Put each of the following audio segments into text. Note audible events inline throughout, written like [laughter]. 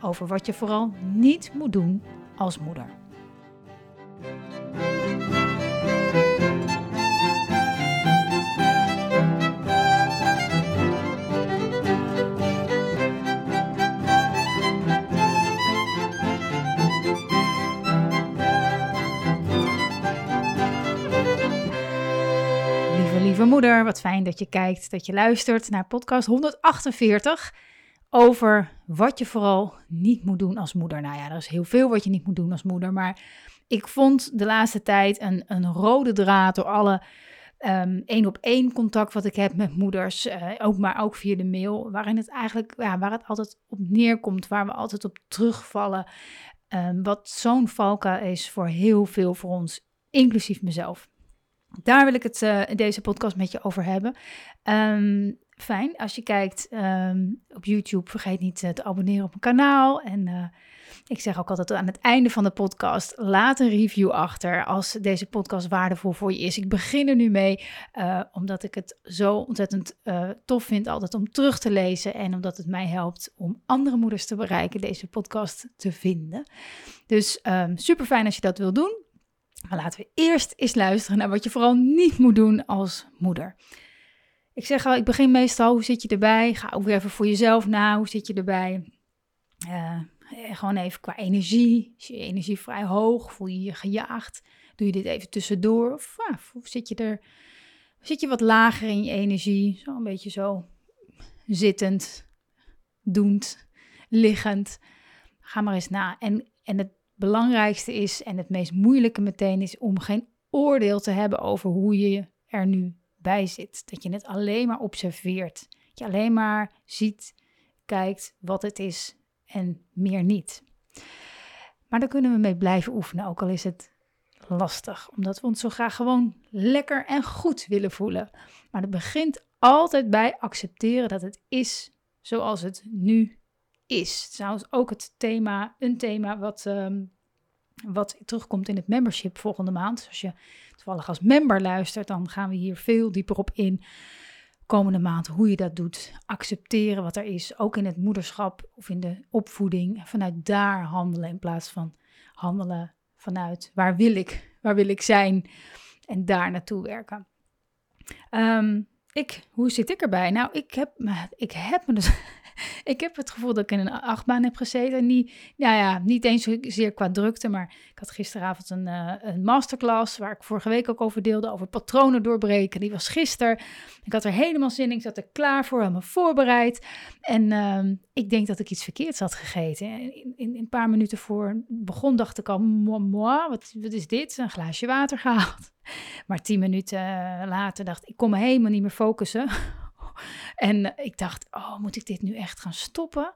over wat je vooral niet moet doen als moeder. Lieve, lieve moeder, wat fijn dat je kijkt, dat je luistert naar podcast 148 over wat je vooral niet moet doen als moeder. Nou ja, er is heel veel wat je niet moet doen als moeder, maar ik vond de laatste tijd een, een rode draad door alle um, één op één contact wat ik heb met moeders, uh, ook, maar ook via de mail, waarin het eigenlijk, ja, waar het altijd op neerkomt, waar we altijd op terugvallen, um, wat zo'n valka is voor heel veel voor ons, inclusief mezelf. Daar wil ik het uh, in deze podcast met je over hebben. Um, fijn. Als je kijkt um, op YouTube, vergeet niet uh, te abonneren op mijn kanaal. En uh, ik zeg ook altijd aan het einde van de podcast, laat een review achter als deze podcast waardevol voor je is. Ik begin er nu mee, uh, omdat ik het zo ontzettend tof vind altijd om terug te lezen. En omdat het mij helpt om andere moeders te bereiken, deze podcast te vinden. Dus um, super fijn als je dat wil doen. Maar laten we eerst eens luisteren naar wat je vooral niet moet doen als moeder. Ik zeg al, ik begin meestal, hoe zit je erbij? Ga ook weer even voor jezelf na, hoe zit je erbij? Uh, gewoon even qua energie. Is je energie vrij hoog? Voel je je gejaagd? Doe je dit even tussendoor? Of, uh, zit je er, zit je wat lager in je energie? Zo een beetje zo zittend, doend, liggend. Ga maar eens na. En, en het belangrijkste is, en het meest moeilijke meteen, is om geen oordeel te hebben over hoe je er nu zit. Dat je het alleen maar observeert. Dat je alleen maar ziet, kijkt wat het is en meer niet. Maar daar kunnen we mee blijven oefenen, ook al is het lastig, omdat we ons zo graag gewoon lekker en goed willen voelen. Maar het begint altijd bij accepteren dat het is zoals het nu is. Trouwens ook het thema, een thema wat, um, wat terugkomt in het membership volgende maand. Dus als je toevallig als member luistert, dan gaan we hier veel dieper op in komende maand hoe je dat doet. Accepteren wat er is, ook in het moederschap of in de opvoeding. Vanuit daar handelen in plaats van handelen vanuit waar wil ik, waar wil ik zijn en daar naartoe werken. Um, ik, hoe zit ik erbij? Nou, ik heb, ik heb me dus [laughs] ik heb het gevoel dat ik in een achtbaan heb gezeten. Niet, nou ja, niet eens zozeer qua drukte, maar ik had gisteravond een, uh, een masterclass waar ik vorige week ook over deelde, over patronen doorbreken. Die was gisteren. Ik had er helemaal zin in, ik zat er klaar voor, helemaal voorbereid. En uh, ik denk dat ik iets verkeerds had gegeten. In, in, een paar minuten voor begon dacht ik al, moi, wat, wat is dit? Een glaasje water gehaald. [laughs] Maar tien minuten later dacht ik, ik kon me helemaal niet meer focussen en ik dacht, oh, moet ik dit nu echt gaan stoppen?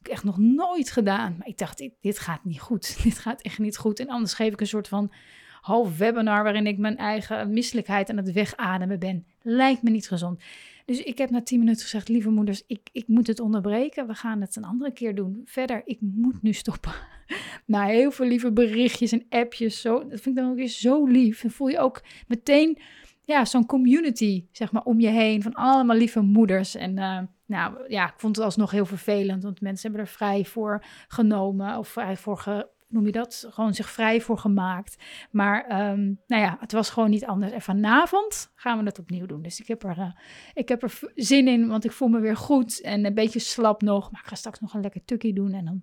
Ik heb echt nog nooit gedaan. Maar ik dacht, dit, gaat niet goed. [laughs] Dit gaat echt niet goed. En anders geef ik een soort van half webinar waarin ik mijn eigen misselijkheid aan het wegademen ben. Lijkt me niet gezond. Dus ik heb na tien minuten gezegd, lieve moeders, ik, ik moet het onderbreken. We gaan het een andere keer doen. Verder, ik moet nu stoppen. [laughs] Na heel veel lieve berichtjes en appjes. Zo, dat vind ik dan ook weer zo lief. En voel je ook meteen ja, zo'n community, zeg maar, om je heen van allemaal lieve moeders. En uh, nou ja, ik vond het alsnog heel vervelend, want mensen hebben er vrij voor genomen of vrij voor, noem je dat, gewoon zich vrij voor gemaakt. Maar um, nou ja, het was gewoon niet anders. En vanavond gaan we het opnieuw doen. Dus ik heb er, uh, ik heb er zin in, want ik voel me weer goed en een beetje slap nog. Maar ik ga straks nog een lekker tukkie doen en dan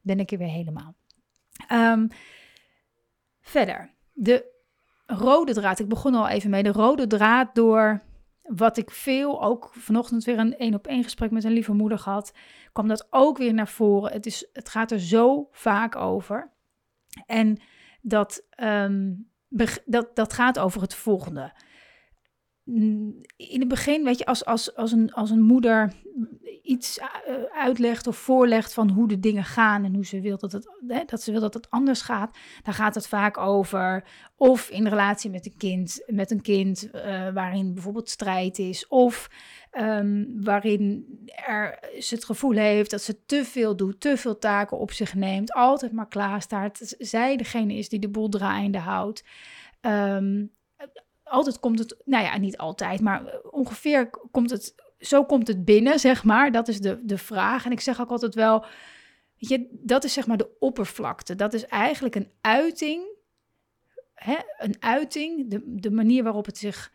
ben ik er weer helemaal. Um, verder, de rode draad. Ik begon al even mee. De rode draad door wat ik veel, ook vanochtend weer een één op één gesprek met een lieve moeder gehad, kwam dat ook weer naar voren. Het, is, het gaat er zo vaak over. En dat, um, dat, dat gaat over het volgende. In het begin, weet je, als, als, als, een, als een moeder iets eh, uitlegt of voorlegt van hoe de dingen gaan en hoe ze wil dat het, dat ze wil dat het anders gaat, dan gaat het vaak over of in relatie met een kind, met een kind uh, waarin bijvoorbeeld strijd is, of um, waarin er, ze het gevoel heeft dat ze te veel doet, te veel taken op zich neemt, altijd maar klaar staat, zij degene is die de boel draaiende houdt. Um, altijd komt het, nou ja, niet altijd, maar ongeveer komt het, zo komt het binnen, zeg maar. Dat is de, de vraag. En ik zeg ook altijd wel, weet je, dat is zeg maar de oppervlakte. Dat is eigenlijk een uiting, hè, een uiting, de, de manier waarop het zich,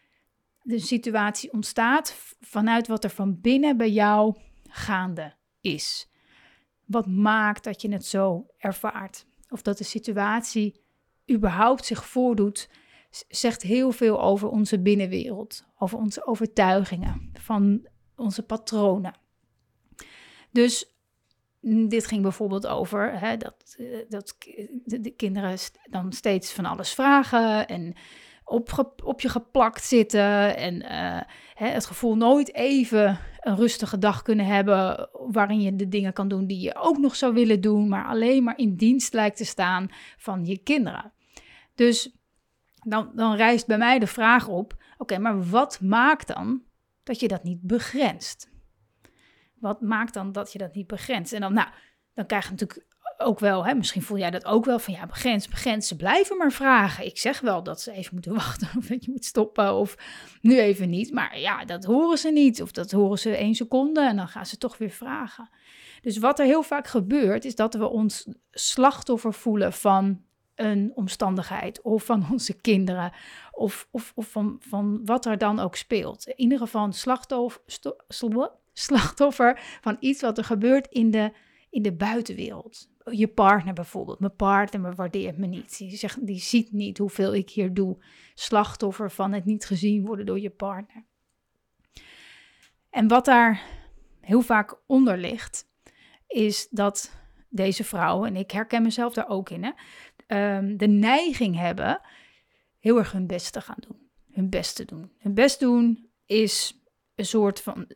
de situatie ontstaat, vanuit wat er van binnen bij jou gaande is. Wat maakt dat je het zo ervaart? Of dat de situatie überhaupt zich voordoet zegt heel veel over onze binnenwereld, over onze overtuigingen, van onze patronen. Dus mm, dit ging bijvoorbeeld over hè, dat, eh, dat de, kinderen dan steeds van alles vragen en op, op je geplakt zitten en uh, hè, het gevoel nooit even een rustige dag kunnen hebben waarin je de dingen kan doen die je ook nog zou willen doen, maar alleen maar in dienst lijkt te staan van je kinderen. Dus dan, dan rijst bij mij de vraag op: oké, maar wat maakt dan dat je dat niet begrenst? Wat maakt dan dat je dat niet begrenst? En dan, nou, dan krijg je natuurlijk ook wel, hè, misschien voel jij dat ook wel van ja, begrens, begrens. Ze blijven maar vragen. Ik zeg wel dat ze even moeten [laughs] wachten of dat je moet stoppen of nu even niet. Maar ja, dat horen ze niet of dat horen ze één seconde en dan gaan ze toch weer vragen. Dus wat er heel vaak gebeurt is dat we ons slachtoffer voelen van een omstandigheid of van [laughs] onze kinderen of, of, of van, van wat er dan ook speelt. In ieder geval een slachtoffer, [laughs] slachtoffer van iets wat er gebeurt in de, in de buitenwereld. Je partner bijvoorbeeld. Mijn partner waardeert me niet. Die, zegt, die ziet niet hoeveel ik hier doe. Slachtoffer van het niet gezien worden door je partner. En wat daar heel vaak onder ligt, is dat deze vrouw, en ik herken mezelf daar ook in, hè, um, de neiging hebben heel erg hun best te gaan doen. Hun best te doen. Hun best doen is een soort van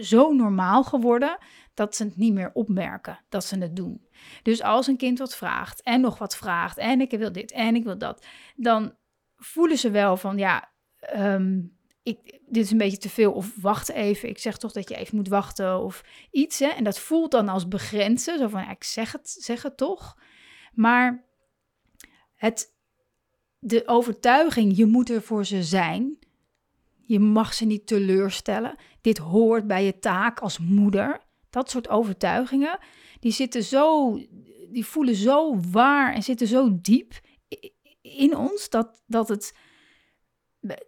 zo normaal geworden dat ze het niet meer opmerken dat ze het doen. Dus als een kind wat vraagt en nog wat vraagt en ik wil dit en ik wil dat, dan voelen ze wel van ja, um, ik, dit is een beetje te veel of wacht even. Ik zeg toch dat je even moet wachten of iets. Hè? En dat voelt dan als begrenzen. Zo van ik zeg het, zeg het toch. Maar het, de overtuiging, je moet er voor ze zijn. Je mag ze niet teleurstellen. Dit hoort bij je taak als moeder. Dat soort overtuigingen, die zitten zo, die voelen zo waar en zitten zo diep in ons dat, dat, het,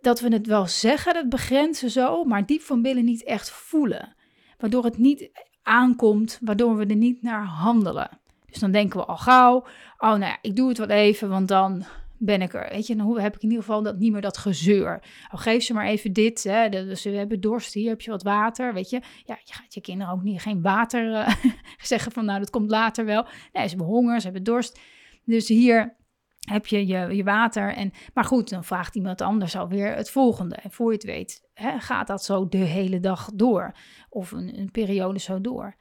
dat we het wel zeggen, het begrenzen zo, maar diep van binnen niet echt voelen. Waardoor het niet aankomt, waardoor we er niet naar handelen. Dus dan denken we al gauw, oh nou ja, ik doe het wel even, want dan ben ik er. Weet je, dan heb ik in ieder geval dat, niet meer dat gezeur. Oh, geef ze maar even dit. Hè. Dus we hebben dorst, hier heb je wat water. Weet je, ja, je gaat je kinderen ook niet geen water uh, [laughs] zeggen van nou, dat komt later wel. Nee, ze hebben honger, ze hebben dorst. Dus hier heb je je, je water. En, maar goed, dan vraagt iemand anders alweer het volgende. En voor je het weet, hè, gaat dat zo de hele dag door. Of een, een periode zo door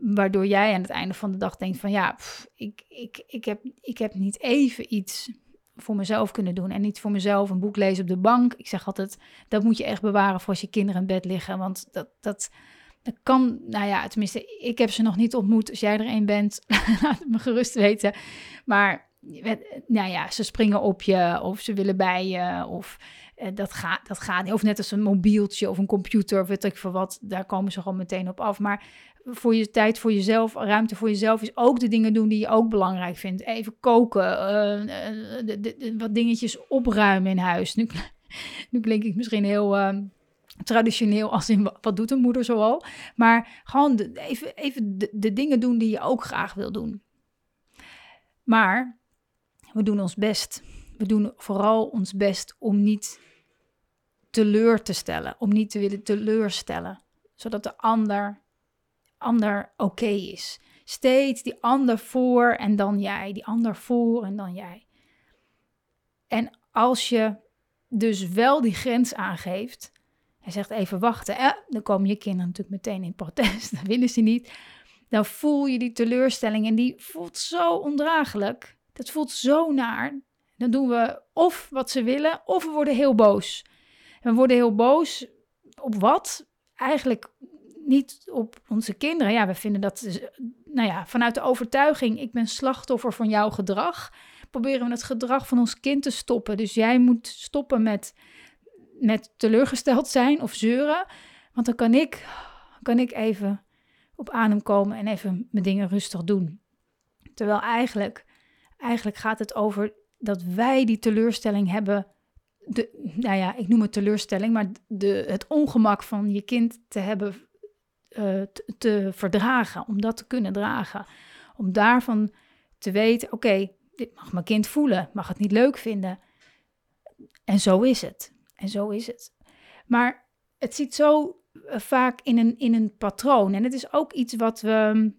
waardoor jij aan het einde van de dag denkt van ja, ik, ik, ik, heb, ik heb niet even iets voor mezelf kunnen doen. En niet voor mezelf een boek lezen op de bank. Ik zeg altijd, dat moet je echt bewaren voor als je kinderen in bed liggen. Want dat, dat, dat kan, nou ja, tenminste, ik heb ze nog niet ontmoet. Als jij er een bent, [laughs] laat het me gerust weten. Maar nou ja, ze springen op je of ze willen bij je. Of eh, dat, gaat, dat gaat niet. Of net als een mobieltje of een computer, of weet ik veel wat. Daar komen ze gewoon meteen op af. Maar voor je tijd voor jezelf, ruimte voor jezelf is ook de dingen doen die je ook belangrijk vindt. Even koken, uh, de, de, wat dingetjes opruimen in huis. Nu, [laughs] nu klink ik misschien heel uh, traditioneel als in wat doet een moeder zoal. Maar gewoon even, even de dingen doen die je ook graag wil doen. Maar we doen ons best. We doen vooral ons best om niet teleur te stellen, om niet te willen teleurstellen, zodat de ander ander oké is. Steeds die ander voor en dan jij, die ander voor en dan jij. En als je dus wel die grens aangeeft. Hij zegt even wachten. Eh, dan komen je kinderen natuurlijk meteen in protest. [laughs] Dan willen ze niet. Dan voel je die teleurstelling en die voelt zo ondraaglijk. Dat voelt zo naar. Dan doen we of wat ze willen, of we worden heel boos. En we worden heel boos op wat? Eigenlijk niet op onze kinderen. Ja, we vinden dat, nou ja, vanuit de overtuiging, ik ben slachtoffer van jouw gedrag. Proberen we het gedrag van ons kind te stoppen. Dus jij moet stoppen met, met teleurgesteld zijn of zeuren. Want dan kan ik, kan ik even op adem komen en even mijn dingen rustig doen. Terwijl eigenlijk, eigenlijk gaat het over dat wij die teleurstelling hebben. De, nou ja, ik noem het teleurstelling, maar de, het ongemak van je kind te hebben uh, te, verdragen, om dat te kunnen dragen. Om daarvan te weten, oké, dit mag mijn kind voelen, mag het niet leuk vinden. En zo is het. En zo is het. Maar het zit zo eh, vaak in een, in een patroon. En het is ook iets wat we,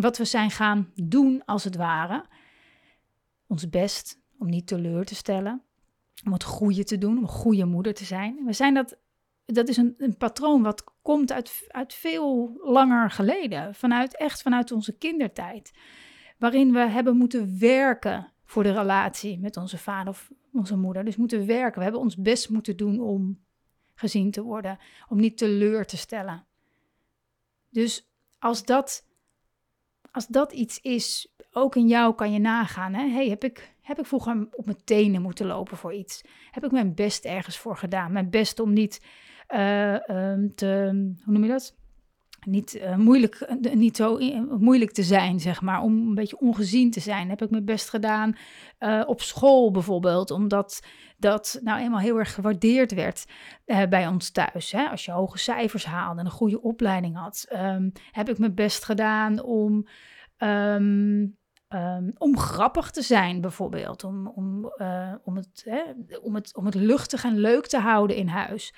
wat we zijn gaan doen, als het ware. Ons best om niet teleur te stellen. Om het goede te doen, om een goede moeder te zijn. We zijn dat, dat is een, een patroon wat komt uit, uit veel langer geleden. Vanuit echt vanuit onze kindertijd. Waarin we hebben moeten werken voor de relatie met onze vader of onze moeder. Dus moeten werken. We hebben ons best moeten doen om gezien te worden, om niet teleur te stellen. Dus als dat, als dat iets is, ook in jou kan je nagaan. Hè? Hey, heb, ik, heb ik vroeger op mijn tenen moeten lopen voor iets? Heb ik mijn best ergens voor gedaan? Mijn best om niet uh, te, hoe noem je dat? niet, uh, moeilijk, uh, niet zo moeilijk te zijn, zeg maar, om een beetje ongezien te zijn. Heb ik mijn best gedaan op school bijvoorbeeld, omdat dat nou eenmaal heel erg gewaardeerd werd bij ons thuis. Hè? Als je hoge cijfers haalde en een goede opleiding had, um, heb ik mijn best gedaan om, um, om grappig te zijn bijvoorbeeld, om, om, om, het, hè, om, het, om het luchtig en leuk te houden in huis.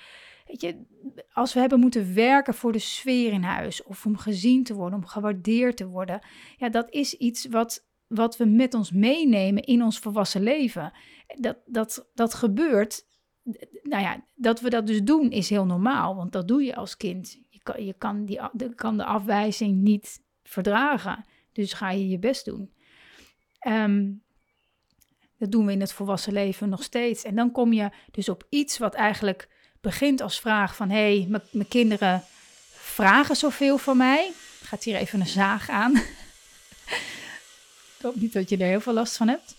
Weet je, als we hebben moeten werken voor de sfeer in huis of om gezien te worden, om gewaardeerd te worden, ja, dat is iets wat, wat we met ons meenemen in ons volwassen leven. Dat, dat, dat gebeurt. Nou ja, dat we dat dus doen is heel normaal, want dat doe je als kind. Je kan, je kan, die, de, kan de afwijzing niet verdragen, dus ga je je best doen. Um, dat doen we in het volwassen leven nog steeds. En dan kom je dus op iets wat eigenlijk begint als vraag van... hé, hey, mijn kinderen vragen zoveel van mij. Gaat hier even een zaag aan. ik hoop niet dat je er heel veel last van hebt.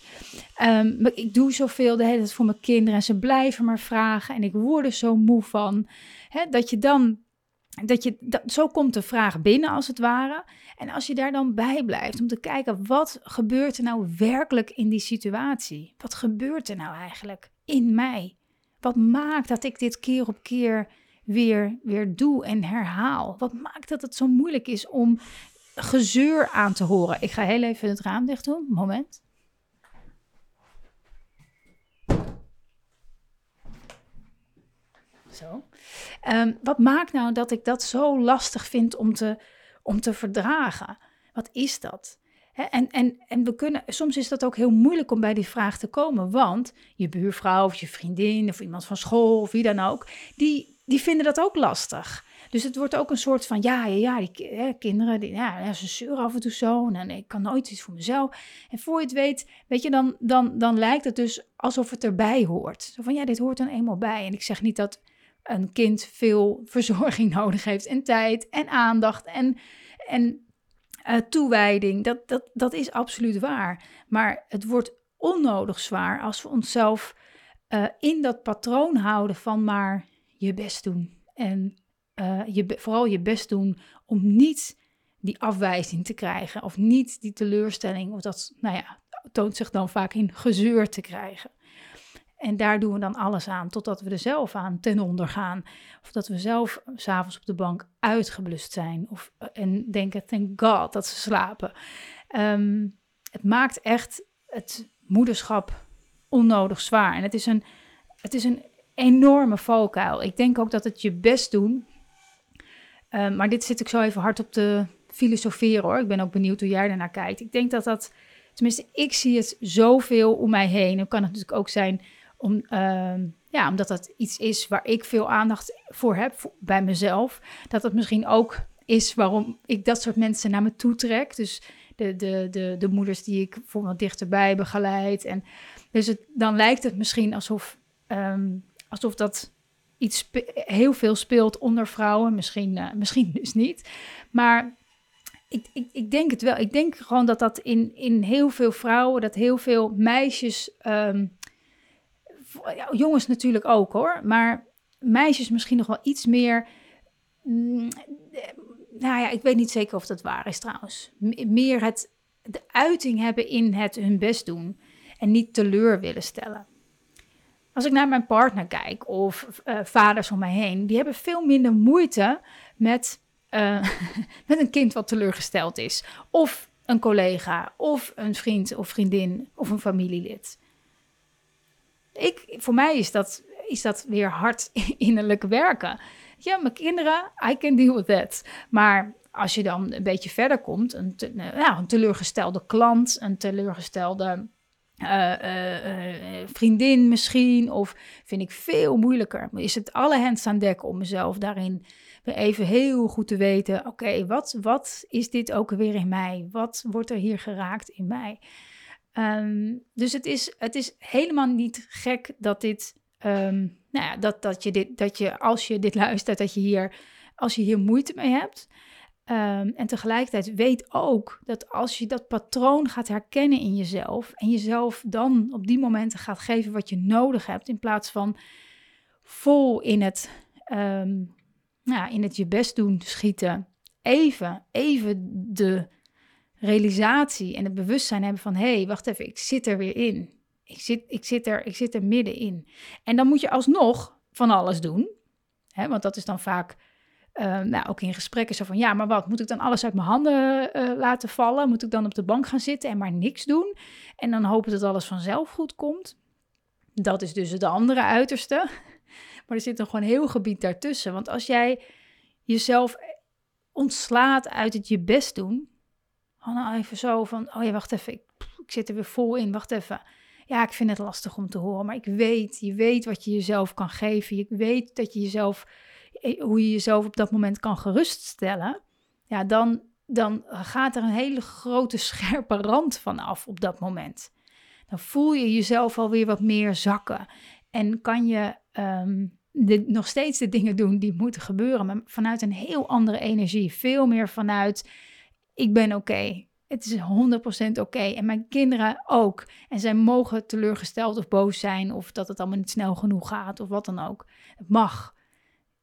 Um, ik doe zoveel de hele tijd voor mijn kinderen en ze blijven maar vragen. En ik word er zo moe van. Hè, dat je dan dat je, dat, zo komt de vraag binnen als het ware. En als je daar dan bij blijft om te kijken, wat gebeurt er nou werkelijk in die situatie? Wat gebeurt er nou eigenlijk in mij? Wat maakt dat ik dit keer op keer weer, weer doe en herhaal? Wat maakt dat het zo moeilijk is om gezeur aan te horen? Ik ga heel even het raam dicht doen. Moment. Zo. Um, wat maakt nou dat ik dat zo lastig vind om te, om te verdragen? Wat is dat? En, en, en we kunnen, soms is dat ook heel moeilijk om bij die vraag te komen, want je buurvrouw of je vriendin of iemand van school of wie dan ook, die, die vinden dat ook lastig. Dus het wordt ook een soort van, ja, ja, ja die hè, kinderen, die, ja, ze zeuren af en toe zo en ik kan nooit iets voor mezelf. En voor je het weet, weet je, dan, dan, dan lijkt het dus alsof het erbij hoort. Zo van, ja, dit hoort dan eenmaal bij. En ik zeg niet dat een kind veel [laughs] verzorging nodig heeft en tijd en aandacht en, en uh, toewijding. Dat, dat, dat is absoluut waar. Maar het wordt onnodig zwaar als we onszelf uh, in dat patroon houden van maar je best doen. En uh, je, vooral je best doen om niet die afwijzing te krijgen of niet die teleurstelling of dat, nou ja, toont zich dan vaak in gezeur te krijgen. En daar doen we dan alles aan, totdat we er zelf aan ten onder gaan. Of dat we zelf s'avonds op de bank uitgeblust zijn. Of, eh, en denken, thank God dat ze slapen. Ehm, het maakt echt het moederschap onnodig zwaar. En het is een, het is een enorme valkuil. Ik denk ook dat het je best doen. Um, maar dit zit ik zo even hard op te filosoferen hoor. Ik ben ook benieuwd hoe jij daarnaar kijkt. Ik denk dat dat, tenminste, ik zie het zoveel om mij heen. Dan kan het natuurlijk ook zijn Om, ehm, ja, omdat dat iets is waar ik veel aandacht voor heb bij mezelf. Dat het misschien ook is waarom ik dat soort mensen naar me toe trek. Dus de, de, de, de moeders die ik bijvoorbeeld dichterbij begeleid. En dus dan lijkt het misschien alsof, ehm, alsof dat iets heel veel speelt onder vrouwen. Misschien, uh, misschien [laughs] dus niet. Maar ik, ik, ik denk het wel. Ik denk gewoon dat dat in, in heel veel vrouwen, dat heel veel meisjes, jongens natuurlijk ook hoor, maar meisjes misschien nog wel iets meer. Mm, nou ja, ik weet niet zeker of dat waar is trouwens. meer het, de uiting hebben in het hun best doen en niet teleur willen stellen. Als ik naar mijn partner kijk of uh, vaders om mij heen, die hebben veel minder moeite met, uh, [laughs] met een kind wat teleurgesteld is. Of een collega, of een vriend of vriendin of een familielid. Ik, voor mij is dat, is dat weer hard [laughs] innerlijk werken. Ja, mijn kinderen, I can deal with that. Maar als je dan een beetje verder komt, een, nou, een teleurgestelde klant, een teleurgestelde uh, vriendin misschien, of vind ik veel moeilijker. Is het alle hens aan dek om mezelf daarin even heel goed te weten: oké, wat, wat is dit ook weer in mij? Wat wordt er hier geraakt in mij? Ehm, dus het is, het is helemaal niet gek dat dit, um, nou ja, dat, dat je dit, dat je als je dit [laughs] luistert, dat je hier, als je hier moeite mee hebt. Ehm, en tegelijkertijd weet ook dat als je dat patroon gaat herkennen in jezelf en jezelf dan op die momenten gaat geven wat je nodig hebt, in plaats van vol in het, nou, in het je best doen schieten, even, even de realisatie en het bewustzijn hebben van hé, hey, wacht even, ik zit er weer in. Ik zit, ik, zit er, ik zit er middenin. En dan moet je alsnog van alles doen. Hè, want dat is dan vaak uh, nou, ook in gesprekken zo van, ja, maar wat, moet ik dan alles uit mijn handen uh, laten vallen? Moet ik dan op de bank gaan zitten en maar niks doen? En dan hopen dat alles vanzelf goed komt? Dat is dus het andere uiterste. [laughs] Maar er zit nog gewoon heel gebied daartussen. Want als jij jezelf ontslaat uit het je best doen, dan nou even zo van, oh ja, wacht even, ik, ik zit er weer vol in, wacht even. Ja, ik vind het lastig om te horen, maar ik weet, je weet wat je jezelf kan geven. Je weet dat je jezelf eh, hoe je jezelf op dat moment kan geruststellen, ja, dan, dan gaat er een hele grote [laughs] scherpe rand van af op dat moment. Dan voel je jezelf alweer wat meer zakken en kan je um, nog steeds de dingen doen die moeten gebeuren, maar vanuit een heel andere energie. Veel meer vanuit: ik ben oké. Het is 100% oké. En mijn kinderen ook. En zij mogen teleurgesteld of boos zijn. Of dat het allemaal niet snel genoeg gaat. Of wat dan ook. Het mag.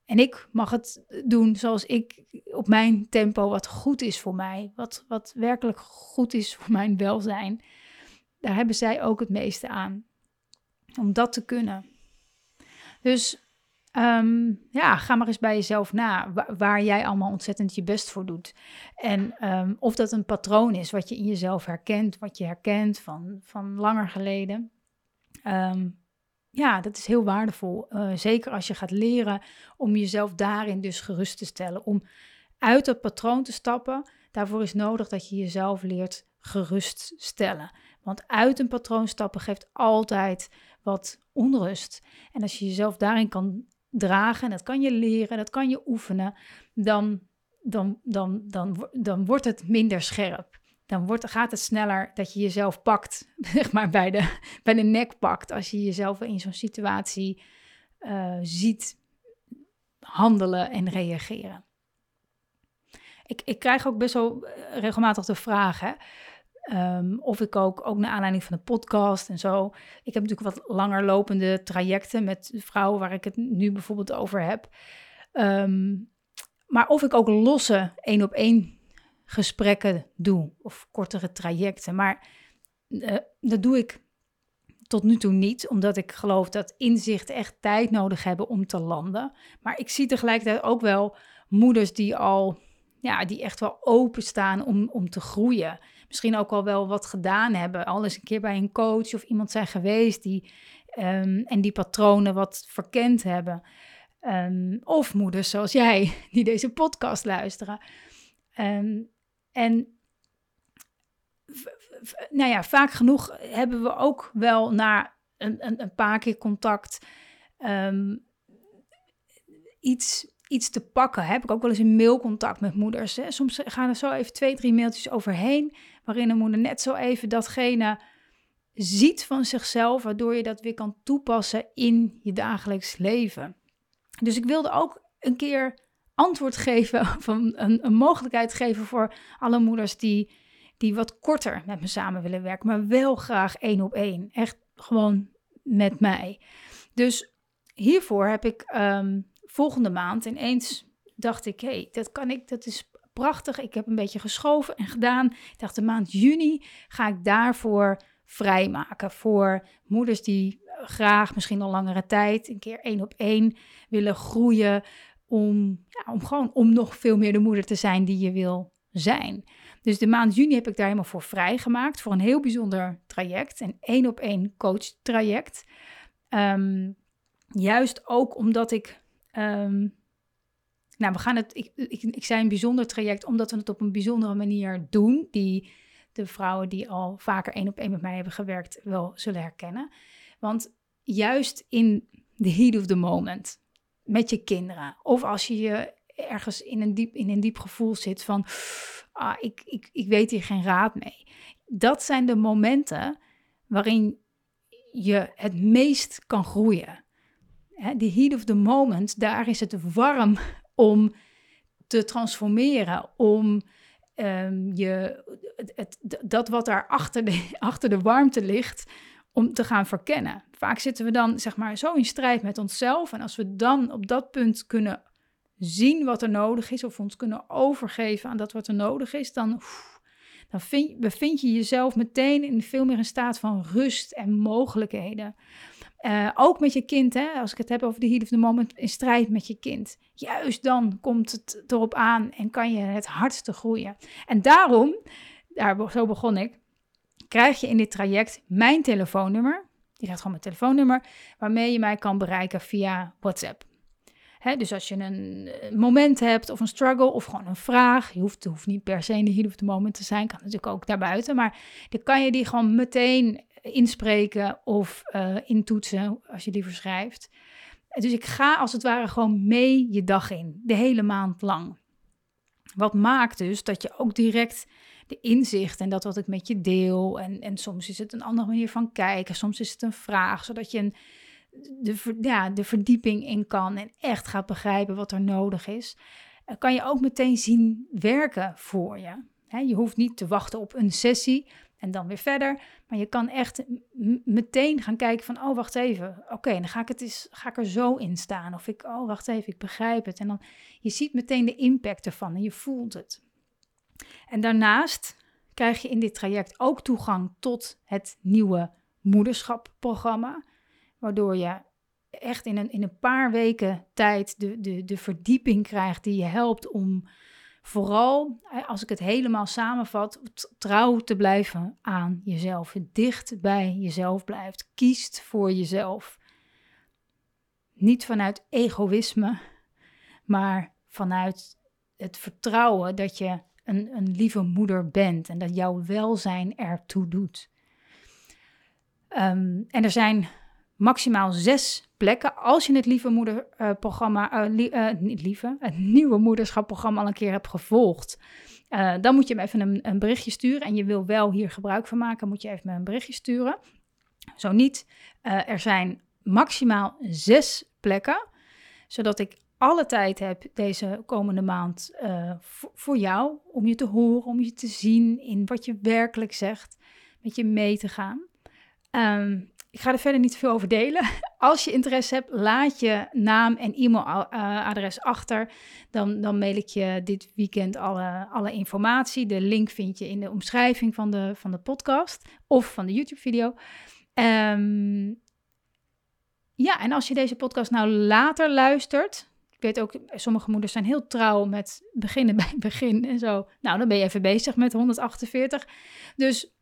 En ik mag het doen zoals ik op mijn tempo, wat goed is voor mij, wat, wat werkelijk goed is voor mijn welzijn. Daar hebben zij ook het meeste aan. Om dat te kunnen. Dus ehm, ja, ga maar eens bij jezelf na waar, jij allemaal ontzettend je best voor doet. En ehm, of dat een patroon is wat je in jezelf herkent, wat je herkent van, van langer geleden. Um, ja, dat is heel waardevol. Uh, zeker als je gaat leren om jezelf daarin dus gerust te stellen. Om uit dat patroon te stappen, daarvoor is nodig dat je jezelf leert geruststellen. Want uit een patroon stappen geeft altijd wat onrust. En als je jezelf daarin kan dragen, en dat kan je leren, dat kan je oefenen, dan, dan, dan, dan, dan wordt het minder scherp dan wordt, gaat het sneller dat je jezelf pakt, [laughs] zeg maar bij de, bij de nek pakt, als je jezelf in zo'n situatie uh, ziet handelen en reageren. Ik, ik krijg ook best wel eh, regelmatig de vraag, hè, um, of ik ook, ook naar aanleiding van de podcast en zo. Ik heb natuurlijk wat langer lopende trajecten met vrouwen waar ik het nu bijvoorbeeld over heb. Um, maar of ik ook losse één op één gesprekken doe of kortere trajecten. Maar uh, dat doe ik tot nu toe niet, omdat ik geloof dat inzichten echt tijd nodig hebben om te landen. Maar ik zie tegelijkertijd ook wel moeders die al, ja, die echt wel openstaan om, om te groeien. Misschien ook al wel wat gedaan hebben, al eens een keer bij een coach of iemand zijn geweest die um, en die patronen wat verkend hebben. Um, of moeders zoals jij, [laughs] die deze podcast luisteren. Um, en nou ja, vaak genoeg hebben we ook wel naar een, een, een paar keer contact. Ehm, iets, iets te pakken. Heb ik ook wel eens een mailcontact met moeders. Hè? Soms gaan er zo even twee, drie mailtjes overheen, waarin een moeder net zo even datgene ziet van zichzelf, waardoor je dat weer kan toepassen in je dagelijks leven. Dus ik wilde ook een keer antwoord geven, [laughs] van een, een mogelijkheid geven voor alle moeders die, die wat korter met me samen willen werken, maar wel graag één op één. Echt gewoon met mij. Dus hiervoor heb ik ehm, volgende maand ineens dacht ik, hé, hey, dat kan ik, dat is prachtig. Ik heb een beetje geschoven en gedaan. Ik dacht, de maand juni ga ik daarvoor vrijmaken voor moeders die graag misschien al langere tijd een keer één op één willen groeien om, ja, om gewoon om nog veel meer de moeder te zijn die je wil zijn. Dus de maand juni heb ik daar helemaal voor vrijgemaakt voor een heel bijzonder traject, een één op één coach traject. Ehm, juist ook omdat ik um, nou, we gaan het. Ik, ik, ik zei een bijzonder traject, omdat we het op een bijzondere manier doen. Die de vrouwen die al vaker één op één met mij hebben gewerkt wel zullen herkennen. Want juist in de heat of the moment, met je kinderen, of als je je ergens in een diep, in een diep gevoel zit van, ah, ik, ik, ik weet hier geen raad mee. Dat zijn de momenten waarin je het meest kan groeien. Die heat of the moment, daar is het warm [laughs] om te transformeren, om um, je, het, dat wat daar achter de, [laughs] achter de warmte ligt, om te gaan verkennen. Vaak zitten we dan zeg maar zo in strijd met onszelf. En als we dan op dat punt kunnen zien wat er nodig is, of ons kunnen overgeven aan dat wat er nodig is, dan, dan vind, bevind je jezelf meteen in veel meer een staat van rust en mogelijkheden. Uh, ook met je kind, hè, als ik het heb over de heat of the moment, in strijd met je kind. Juist dan komt het erop aan en kan je het hardste groeien. En daarom, daar, zo begon ik, krijg je in dit traject mijn telefoonnummer. Die gaat gewoon mijn telefoonnummer, waarmee je mij kan bereiken via WhatsApp. Dus als je een moment hebt of een struggle of gewoon een vraag, je hoeft, hoeft niet per se in de heat of the moment te zijn, kan natuurlijk ook daarbuiten, maar dan kan je die gewoon meteen inspreken of uh, intoetsen als je liever schrijft. Dus ik ga als het ware gewoon mee je dag in, de hele maand lang. Wat maakt dus dat je ook direct de inzicht en dat wat ik met je deel. En, en soms is het een andere manier van kijken, soms is het een vraag, zodat je een, de, ja, de verdieping in kan en echt gaat begrijpen wat er nodig is. Kan je ook meteen zien werken voor je. Je hoeft niet te wachten op een sessie en dan weer verder. Maar je kan echt meteen gaan kijken van, oh wacht even, oké, dan ga ik, het ga ik er zo in staan. Of ik, oh wacht even, ik begrijp het. En dan, je ziet meteen de impact ervan en je voelt het. En daarnaast krijg je in dit traject ook toegang tot het nieuwe moederschapprogramma. Waardoor je echt in een, in een paar weken tijd de, de, de verdieping krijgt die je helpt om vooral, als ik het helemaal samenvat, trouw te blijven aan jezelf. Dicht bij jezelf blijft. Kiest voor jezelf. Niet vanuit egoïsme, maar vanuit het vertrouwen dat je een, een lieve moeder bent en dat jouw welzijn ertoe doet. Um, en er zijn maximaal zes plekken. Als je het Lieve Moederprogramma, uh, uh, niet lieve, het nieuwe moederschapprogramma al een keer hebt gevolgd, uh, dan moet je me even een, een, berichtje sturen. En je wil wel hier gebruik van maken, moet je even een berichtje sturen. Zo niet, er zijn maximaal zes plekken, zodat ik alle tijd heb deze komende maand voor jou, om je te horen, om je te zien in wat je werkelijk zegt, met je mee te gaan. Um, ik ga er verder niet veel over delen. Als je interesse hebt, laat je naam en e-mailadres achter. Dan, dan mail ik je dit weekend alle, alle informatie. De link vind je in de omschrijving van de, van de podcast of van de YouTube-video. Um, ja, en als je deze podcast nou later luistert. Ik weet ook, sommige moeders zijn heel trouw met beginnen bij begin en zo. Nou, dan ben je even bezig met 148. Dus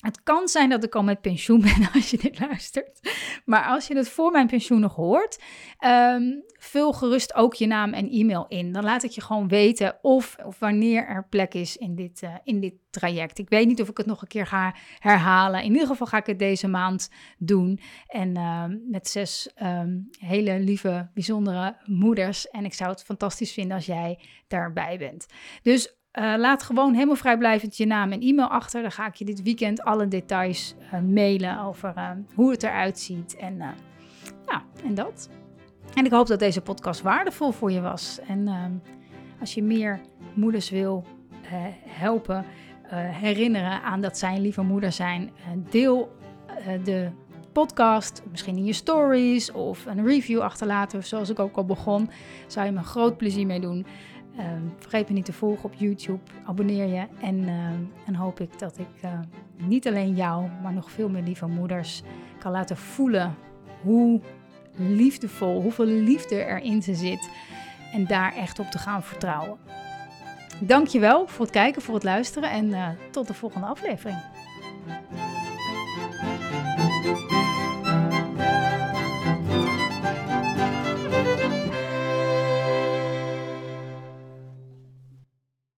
Het kan zijn dat ik al met pensioen ben [laughs] als je dit luistert. Maar als je het voor mijn pensioen nog hoort, um, vul gerust ook je naam en e-mail in. Dan laat ik je gewoon weten of, of wanneer er plek is in dit, uh, in dit traject. Ik weet niet of ik het nog een keer ga herhalen. In ieder geval ga ik het deze maand doen. En uh, met zes um, hele lieve, bijzondere moeders. En ik zou het fantastisch vinden als jij daarbij bent. Dus uh, laat gewoon helemaal vrijblijvend je naam en e-mail achter. Dan ga ik je dit weekend alle details uh, mailen over uh, hoe het eruit ziet. En, ja, en dat. En ik hoop dat deze podcast waardevol voor je was. En ehm, als je meer moeders wil helpen, herinneren aan dat zij een lieve moeder zijn, deel de podcast, misschien in je stories of een review achterlaten, zoals ik ook al begon. Zou je me groot plezier mee doen. Um, vergeet me niet te volgen op YouTube. Abonneer je. En, uh, en hoop ik dat ik uh, niet alleen jou, maar nog veel meer lieve moeders kan laten voelen hoe liefdevol, hoeveel liefde erin ze zit. En daar echt op te gaan vertrouwen. Dankjewel voor het kijken, voor het luisteren en uh, tot de volgende aflevering.